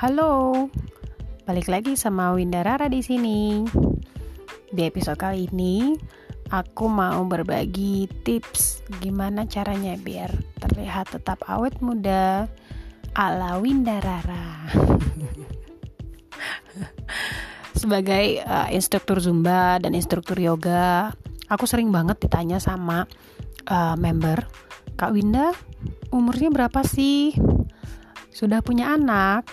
Halo, balik lagi sama Winda Rara di sini. Di episode kali ini, aku mau berbagi tips gimana caranya biar terlihat tetap awet muda ala Winda Rara. Sebagai uh, instruktur zumba dan instruktur yoga, aku sering banget ditanya sama uh, member, Kak Winda, umurnya berapa sih? Sudah punya anak?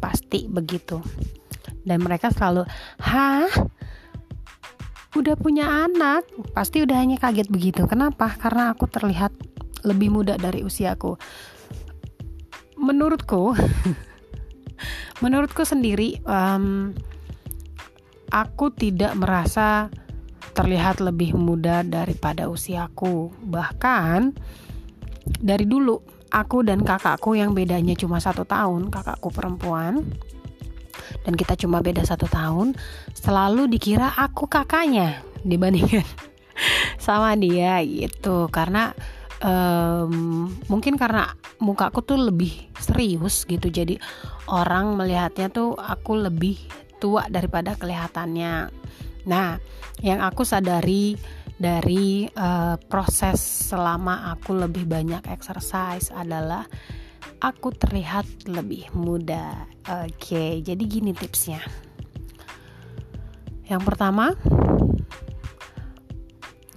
pasti begitu. Dan mereka selalu hah? Udah punya anak? Pasti udah hanya kaget begitu. Kenapa? Karena aku terlihat lebih muda dari usiaku. Menurutku menurutku sendiri um, aku tidak merasa terlihat lebih muda daripada usiaku. Bahkan dari dulu aku dan kakakku yang bedanya cuma satu tahun kakakku perempuan dan kita cuma beda satu tahun selalu dikira aku kakaknya dibandingkan sama dia gitu. Karena um, mungkin karena mukaku tuh lebih serius gitu. Jadi orang melihatnya tuh aku lebih tua daripada kelihatannya nah yang aku sadari dari uh, proses selama aku lebih banyak exercise adalah aku terlihat lebih muda. Oke, okay, jadi gini tipsnya. Yang pertama,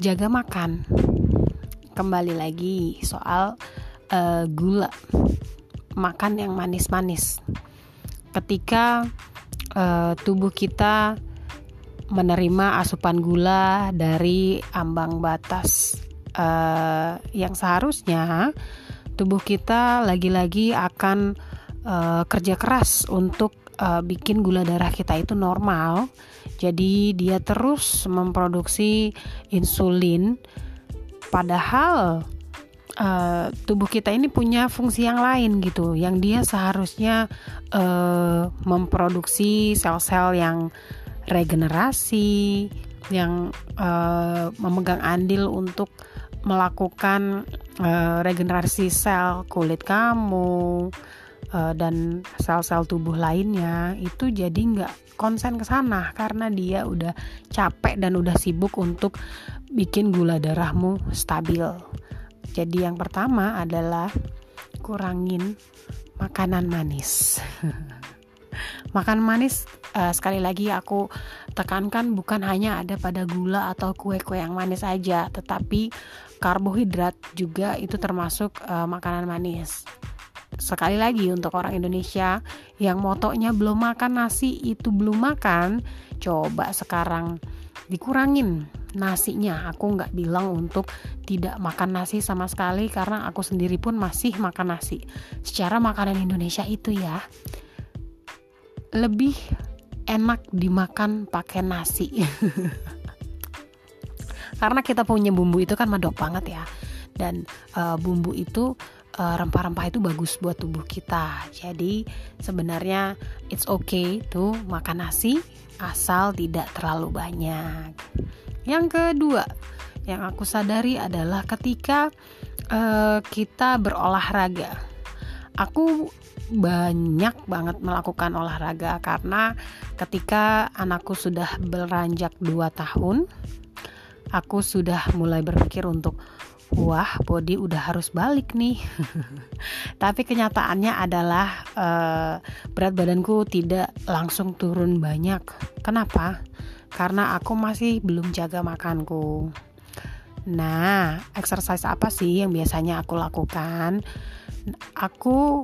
jaga makan. Kembali lagi soal uh, gula, makan yang manis-manis. Ketika uh, tubuh kita menerima asupan gula dari ambang batas uh, yang seharusnya tubuh kita lagi-lagi akan uh, kerja keras untuk uh, bikin gula darah kita itu normal. Jadi dia terus memproduksi insulin padahal uh, tubuh kita ini punya fungsi yang lain gitu yang dia seharusnya uh, memproduksi sel-sel yang regenerasi yang uh, memegang andil untuk melakukan uh, regenerasi sel kulit kamu uh, dan sel-sel tubuh lainnya itu jadi nggak konsen ke sana karena dia udah capek dan udah sibuk untuk bikin gula darahmu stabil. Jadi yang pertama adalah kurangin makanan manis. Makan manis uh, sekali lagi aku tekankan bukan hanya ada pada gula atau kue-kue yang manis saja, tetapi karbohidrat juga itu termasuk uh, makanan manis. Sekali lagi untuk orang Indonesia yang motonya belum makan nasi itu belum makan, coba sekarang dikurangin nasinya. Aku nggak bilang untuk tidak makan nasi sama sekali karena aku sendiri pun masih makan nasi. Secara makanan Indonesia itu ya lebih enak dimakan pakai nasi karena kita punya bumbu itu kan medok banget ya dan uh, bumbu itu rempah rempah-rempah itu bagus buat tubuh kita. Jadi sebenarnya it's okay tuh makan nasi asal tidak terlalu banyak. Yang kedua, yang aku sadari adalah ketika uh, kita berolahraga. Aku banyak banget melakukan olahraga karena ketika anakku sudah beranjak 2 tahun aku sudah mulai berpikir untuk wah body udah harus balik nih. Tapi kenyataannya adalah uh, berat badanku tidak langsung turun banyak. Kenapa? Karena aku masih belum jaga makanku nah exercise apa sih yang biasanya aku lakukan? Aku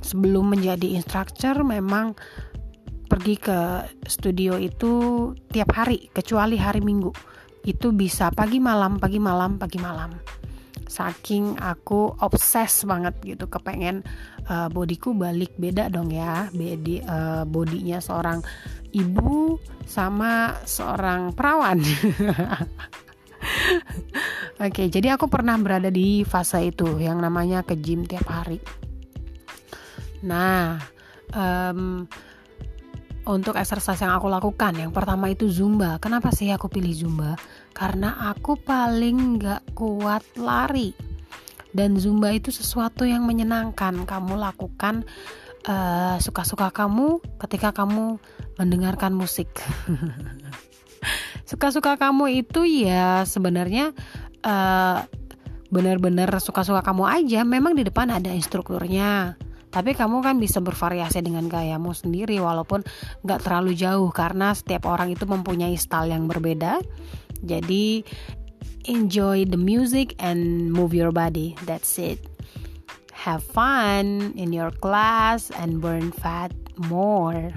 sebelum menjadi instructor memang pergi ke studio itu tiap hari kecuali hari Minggu. Itu bisa pagi malam pagi malam pagi malam. Saking aku obses banget gitu kepengen uh, bodiku balik. Beda dong ya bedi uh, bodinya seorang ibu sama seorang perawan Oke, jadi aku pernah berada di fase itu yang namanya ke gym tiap hari. Nah, um, untuk exercise yang aku lakukan, yang pertama itu zumba. Kenapa sih aku pilih zumba? Karena aku paling gak kuat lari. Dan zumba itu sesuatu yang menyenangkan. Kamu lakukan uh, suka-suka kamu ketika kamu mendengarkan musik. Suka-suka kamu itu ya sebenarnya uh, benar-benar suka-suka kamu aja. Memang di depan ada instrukturnya. Tapi kamu kan bisa bervariasi dengan gayamu sendiri walaupun nggak terlalu jauh karena setiap orang itu mempunyai style yang berbeda. Jadi enjoy the music and move your body. That's it. Have fun in your class and burn fat more.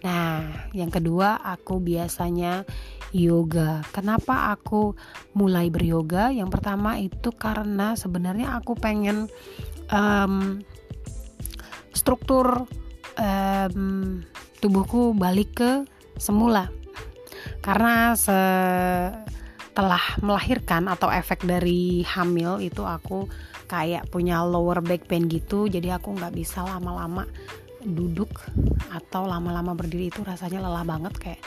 Nah, yang kedua aku biasanya yoga. Kenapa aku mulai beryoga? Yang pertama itu karena sebenarnya aku pengen um, struktur um, tubuhku balik ke semula. Karena setelah melahirkan atau efek dari hamil itu aku kayak punya lower back pain gitu, jadi aku nggak bisa lama-lama duduk atau lama-lama berdiri itu rasanya lelah banget kayak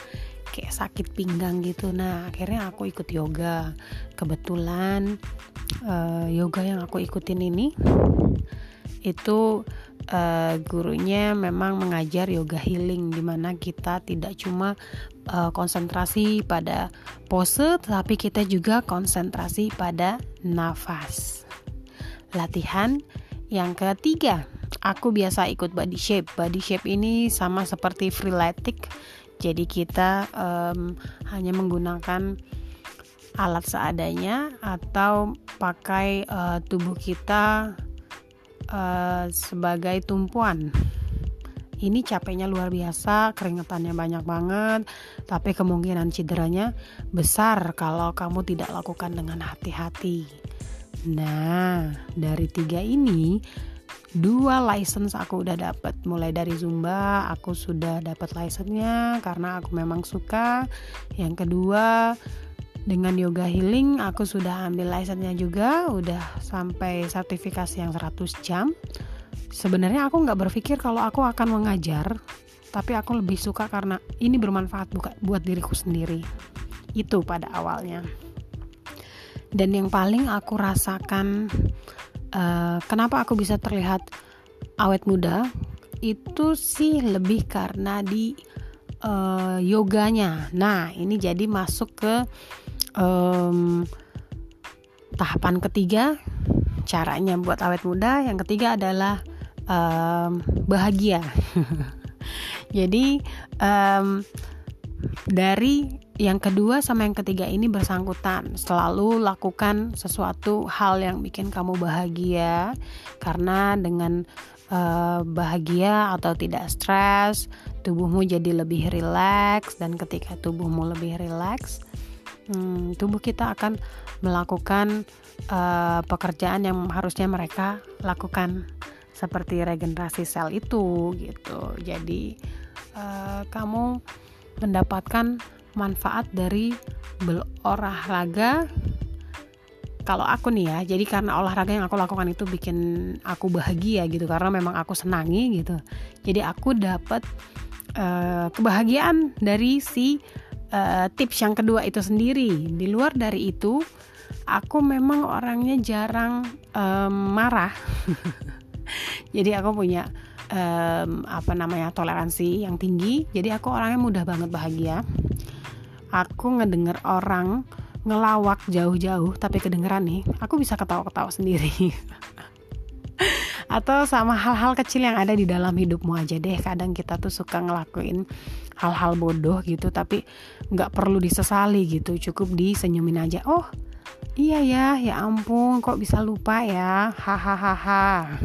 kayak sakit pinggang gitu nah akhirnya aku ikut yoga kebetulan uh, yoga yang aku ikutin ini itu uh, gurunya memang mengajar yoga healing di mana kita tidak cuma uh, konsentrasi pada pose tapi kita juga konsentrasi pada nafas latihan yang ketiga aku biasa ikut body shape. Body shape ini sama seperti freeletic. Jadi kita um, hanya menggunakan alat seadanya atau pakai uh, tubuh kita uh, sebagai tumpuan. Ini capeknya luar biasa, keringetannya banyak banget, tapi kemungkinan cederanya besar kalau kamu tidak lakukan dengan hati-hati. Nah, dari tiga ini dua license aku udah dapat mulai dari zumba aku sudah dapat license-nya karena aku memang suka. Yang kedua dengan yoga healing aku sudah ambil license-nya juga. Udah sampai sertifikasi yang 100 jam. Sebenarnya aku nggak berpikir kalau aku akan mengajar tapi aku lebih suka karena ini bermanfaat buka, buat diriku sendiri. Itu pada awalnya. Dan yang paling aku rasakan uh, kenapa aku bisa terlihat awet muda itu sih lebih karena di uh, yoganya. Nah, ini jadi masuk ke um, tahapan ketiga caranya buat awet muda. Yang ketiga adalah um, bahagia. jadi um, dari yang kedua sama yang ketiga ini bersangkutan. Selalu lakukan sesuatu hal yang bikin kamu bahagia. Karena dengan uh, bahagia atau tidak stres tubuhmu jadi lebih rileks. Dan ketika tubuhmu lebih rileks hmm, tubuh kita akan melakukan uh, pekerjaan yang harusnya mereka lakukan. Seperti regenerasi sel itu gitu. Jadi uh, kamu mendapatkan manfaat dari berolahraga. Kalau aku nih ya jadi karena olahraga yang aku lakukan itu bikin aku bahagia gitu karena memang aku senangi gitu. Jadi aku dapat uh, kebahagiaan dari si uh, tips yang kedua itu sendiri. Di luar dari itu aku memang orangnya jarang um, marah. Jadi aku punya um, apa namanya toleransi yang tinggi. Jadi aku orangnya mudah banget bahagia. Aku ngedenger orang ngelawak jauh-jauh tapi kedengeran nih aku bisa ketawa-ketawa sendiri. Atau sama hal-hal kecil yang ada di dalam hidupmu aja deh. Kadang kita tuh suka ngelakuin hal-hal bodoh gitu tapi nggak perlu disesali gitu. Cukup disenyumin aja. Oh iya ya ya ampun kok bisa lupa ya? Hahaha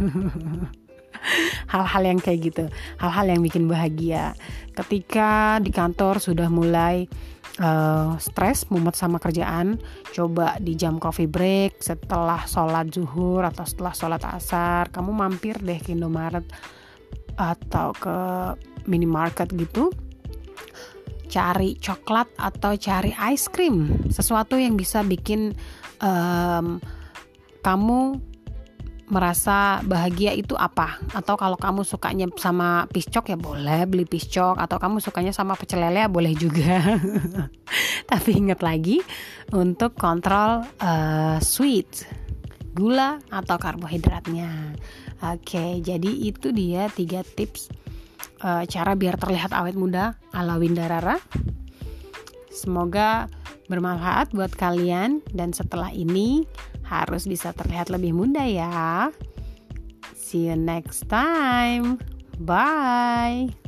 hal-hal yang kayak gitu. Hal-hal yang bikin bahagia. Ketika di kantor sudah mulai uh, stres mumet sama kerjaan coba di jam coffee break setelah sholat zuhur atau setelah sholat asar kamu mampir deh ke Indomaret atau ke minimarket gitu cari coklat atau cari ice cream. Sesuatu yang bisa bikin um, kamu merasa bahagia itu apa atau kalau kamu sukanya sama piscok ya boleh beli piscok atau kamu sukanya sama pecel lele ya boleh juga tapi ingat lagi untuk kontrol uh, sweet gula atau karbohidratnya. Oke, jadi itu dia tiga tips uh, cara biar terlihat awet muda ala Windarara. Semoga bermanfaat buat kalian dan setelah ini harus bisa terlihat lebih muda ya. See you next time. Bye.